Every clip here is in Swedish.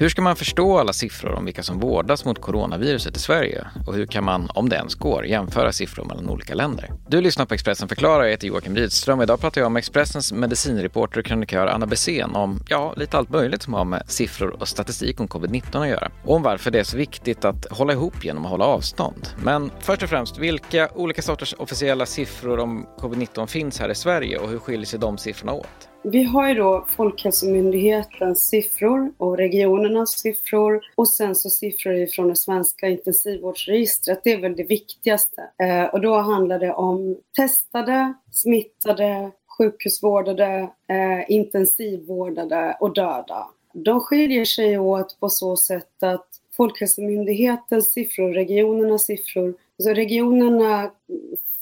Hur ska man förstå alla siffror om vilka som vårdas mot coronaviruset i Sverige? Och hur kan man, om det ens går, jämföra siffror mellan olika länder? Du lyssnar på Expressen förklarar, jag heter Joakim Rydström idag pratar jag med Expressens medicinreporter och krönikör Anna Bessén om, ja, lite allt möjligt som har med siffror och statistik om covid-19 att göra. Och om varför det är så viktigt att hålla ihop genom att hålla avstånd. Men först och främst, vilka olika sorters officiella siffror om covid-19 finns här i Sverige och hur skiljer sig de siffrorna åt? Vi har ju då Folkhälsomyndighetens siffror och regionernas siffror och sen så siffror ifrån det svenska intensivvårdsregistret. Det är väl det viktigaste. Eh, och då handlar det om testade, smittade, sjukhusvårdade, eh, intensivvårdade och döda. De skiljer sig åt på så sätt att Folkhälsomyndighetens siffror, regionernas siffror, alltså regionerna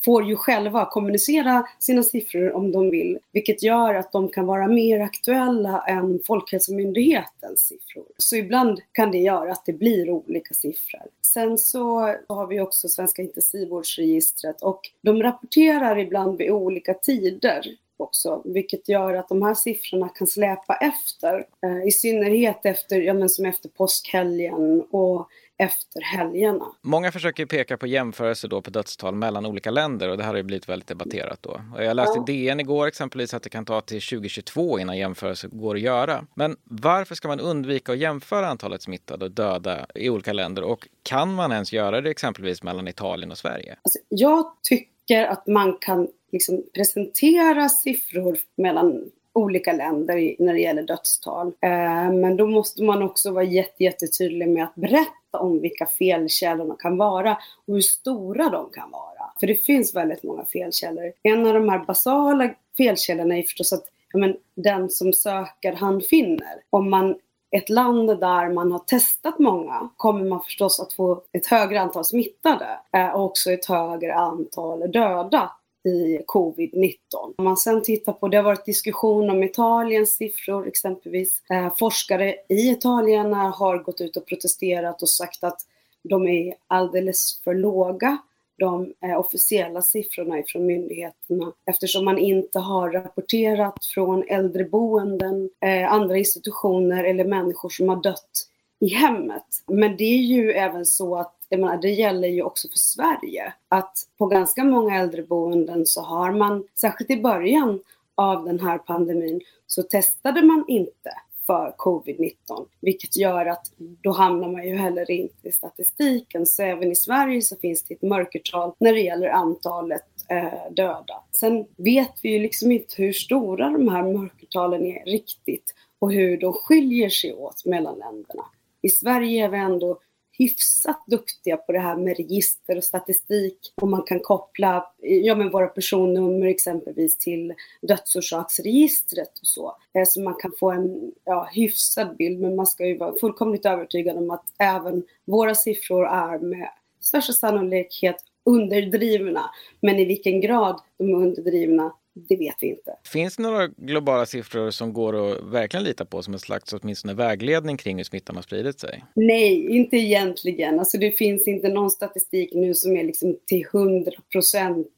får ju själva kommunicera sina siffror om de vill, vilket gör att de kan vara mer aktuella än Folkhälsomyndighetens siffror. Så ibland kan det göra att det blir olika siffror. Sen så har vi också Svenska intensivvårdsregistret och de rapporterar ibland vid olika tider också, vilket gör att de här siffrorna kan släpa efter. Eh, I synnerhet efter, ja men som efter påskhelgen och efter helgerna. Många försöker peka på jämförelser då på dödstal mellan olika länder och det här har ju blivit väldigt debatterat då. Jag läste i DN igår exempelvis att det kan ta till 2022 innan jämförelser går att göra. Men varför ska man undvika att jämföra antalet smittade och döda i olika länder och kan man ens göra det exempelvis mellan Italien och Sverige? Alltså, jag tycker att man kan liksom presentera siffror mellan olika länder när det gäller dödstal. Eh, men då måste man också vara jättetydlig med att berätta om vilka felkällorna kan vara och hur stora de kan vara. För det finns väldigt många felkällor. En av de här basala felkällorna är förstås att ja, men, den som söker, han finner. Om man ett land där man har testat många kommer man förstås att få ett högre antal smittade eh, och också ett högre antal döda i covid-19. Om man sen tittar på, det har varit diskussion om Italiens siffror exempelvis. Eh, forskare i Italien har gått ut och protesterat och sagt att de är alldeles för låga de eh, officiella siffrorna ifrån myndigheterna eftersom man inte har rapporterat från äldreboenden, eh, andra institutioner eller människor som har dött i hemmet. Men det är ju även så att jag menar, det gäller ju också för Sverige. Att på ganska många äldreboenden så har man, särskilt i början av den här pandemin, så testade man inte för covid-19. Vilket gör att då hamnar man ju heller inte i statistiken. Så även i Sverige så finns det ett mörkertal när det gäller antalet eh, döda. Sen vet vi ju liksom inte hur stora de här mörkertalen är riktigt och hur de skiljer sig åt mellan länderna. I Sverige är vi ändå hyfsat duktiga på det här med register och statistik och man kan koppla ja, men våra personnummer exempelvis till dödsorsaksregistret och så. Eh, så man kan få en ja, hyfsad bild men man ska ju vara fullkomligt övertygad om att även våra siffror är med största sannolikhet underdrivna. Men i vilken grad de är underdrivna, det vet vi inte. Finns det några globala siffror som går att verkligen lita på som en slags åtminstone vägledning kring hur smittan har spridit sig? Nej, inte egentligen. Alltså det finns inte någon statistik nu som är liksom till 100 procent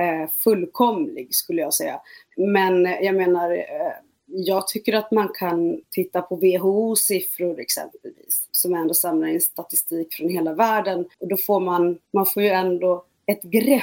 eh, fullkomlig skulle jag säga. Men jag menar, eh, jag tycker att man kan titta på WHO-siffror exempelvis, som ändå samlar in statistik från hela världen. Och då får man, man får ju ändå ett grepp.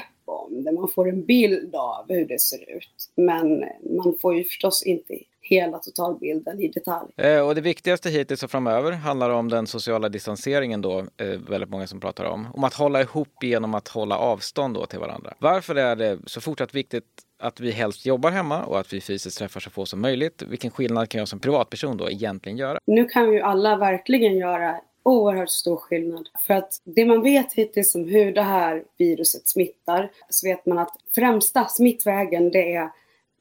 Man får en bild av hur det ser ut. Men man får ju förstås inte hela totalbilden i detalj. Eh, och det viktigaste hittills och framöver handlar om den sociala distanseringen då, eh, väldigt många som pratar om. Om att hålla ihop genom att hålla avstånd då till varandra. Varför är det så fortsatt viktigt att vi helst jobbar hemma och att vi fysiskt träffar så få som möjligt? Vilken skillnad kan jag som privatperson då egentligen göra? Nu kan ju alla verkligen göra oerhört stor skillnad. För att det man vet hittills om hur det här viruset smittar så vet man att främsta smittvägen det är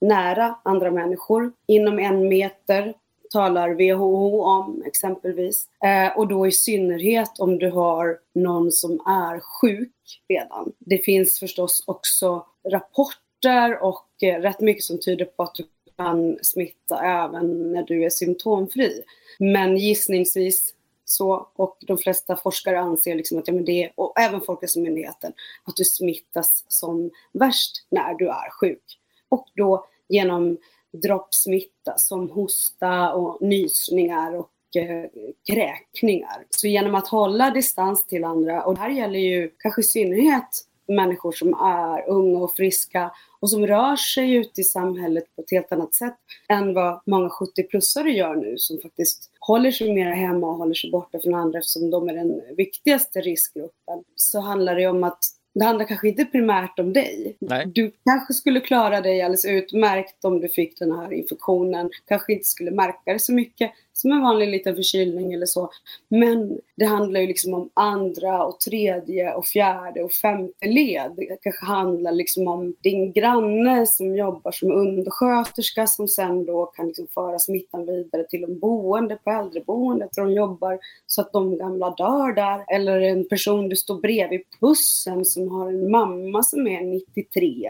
nära andra människor. Inom en meter talar WHO om exempelvis. Eh, och då i synnerhet om du har någon som är sjuk redan. Det finns förstås också rapporter och eh, rätt mycket som tyder på att du kan smitta även när du är symptomfri. Men gissningsvis så, och de flesta forskare anser liksom att ja, men det, och även Folkhälsomyndigheten, att du smittas som värst när du är sjuk. Och då genom droppsmitta som hosta och nysningar och eh, kräkningar. Så genom att hålla distans till andra, och det här gäller ju kanske i synnerhet människor som är unga och friska och som rör sig ute i samhället på ett helt annat sätt än vad många 70-plussare gör nu som faktiskt håller sig mer hemma och håller sig borta från andra eftersom de är den viktigaste riskgruppen. Så handlar det om att det handlar kanske inte primärt om dig. Nej. Du kanske skulle klara dig alldeles utmärkt om du fick den här infektionen. Kanske inte skulle märka det så mycket som en vanlig liten förkylning eller så. Men det handlar ju liksom om andra och tredje och fjärde och femte led. Det kanske handlar liksom om din granne som jobbar som undersköterska som sen då kan liksom föra smittan vidare till de boende på äldreboendet där de jobbar så att de gamla dör där. Eller en person du står bredvid bussen som har en mamma som är 93.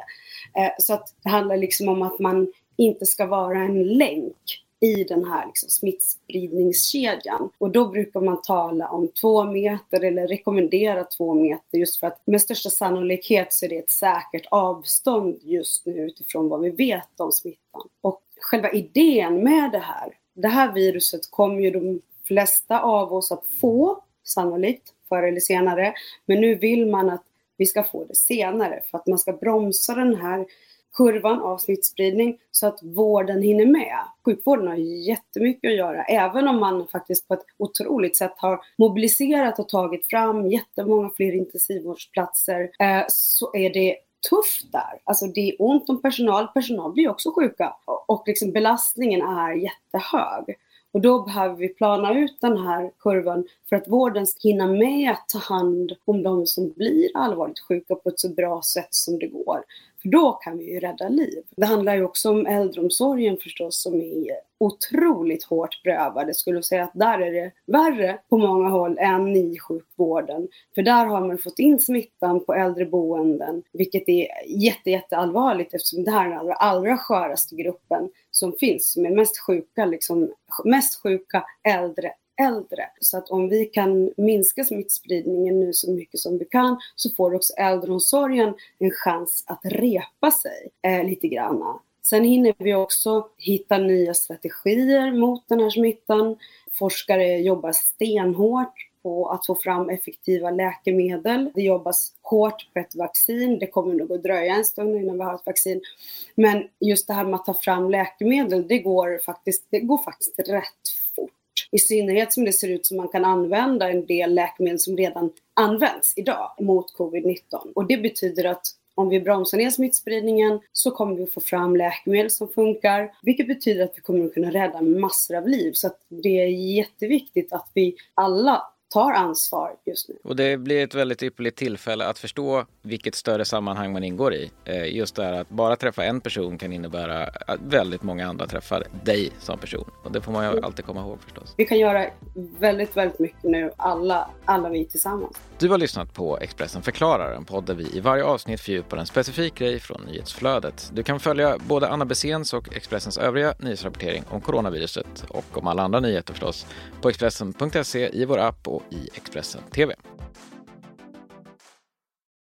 Eh, så att det handlar liksom om att man inte ska vara en länk i den här liksom smittspridningskedjan. Och då brukar man tala om två meter eller rekommendera två meter just för att med största sannolikhet så är det ett säkert avstånd just nu utifrån vad vi vet om smittan. Och själva idén med det här, det här viruset kommer ju de flesta av oss att få sannolikt förr eller senare. Men nu vill man att vi ska få det senare för att man ska bromsa den här kurvan av smittspridning så att vården hinner med. Sjukvården har jättemycket att göra, även om man faktiskt på ett otroligt sätt har mobiliserat och tagit fram jättemånga fler intensivvårdsplatser, eh, så är det tufft där. Alltså det är ont om personal, personal blir också sjuka och liksom belastningen är jättehög. Och då behöver vi plana ut den här kurvan för att vården ska hinna med att ta hand om de som blir allvarligt sjuka på ett så bra sätt som det går. För då kan vi ju rädda liv. Det handlar ju också om äldreomsorgen förstås som är otroligt hårt prövad. Jag skulle säga att där är det värre på många håll än i sjukvården. För där har man fått in smittan på äldreboenden, vilket är jätte, jätteallvarligt eftersom det här är den allra, allra sköraste gruppen som finns, som är mest sjuka, liksom, mest sjuka äldre äldre. Så att om vi kan minska smittspridningen nu så mycket som vi kan så får också äldreomsorgen en chans att repa sig eh, lite grann. Sen hinner vi också hitta nya strategier mot den här smittan. Forskare jobbar stenhårt på att få fram effektiva läkemedel. Det jobbas hårt på ett vaccin. Det kommer nog att dröja en stund innan vi har ett vaccin. Men just det här med att ta fram läkemedel, det går faktiskt, det går faktiskt rätt i synnerhet som det ser ut som man kan använda en del läkemedel som redan används idag mot covid-19. Och det betyder att om vi bromsar ner smittspridningen så kommer vi att få fram läkemedel som funkar, vilket betyder att vi kommer att kunna rädda massor av liv. Så det är jätteviktigt att vi alla tar ansvar just nu. Och det blir ett väldigt ypperligt tillfälle att förstå vilket större sammanhang man ingår i. Eh, just det här att bara träffa en person kan innebära att väldigt många andra träffar dig som person. Och det får man ju mm. alltid komma ihåg förstås. Vi kan göra väldigt, väldigt mycket nu, alla, alla vi tillsammans. Du har lyssnat på Expressen förklarar, en podd där vi i varje avsnitt fördjupar en specifik grej från nyhetsflödet. Du kan följa både Anna Besens och Expressens övriga nyhetsrapportering om coronaviruset och om alla andra nyheter förstås på Expressen.se i vår app och i Expressen TV.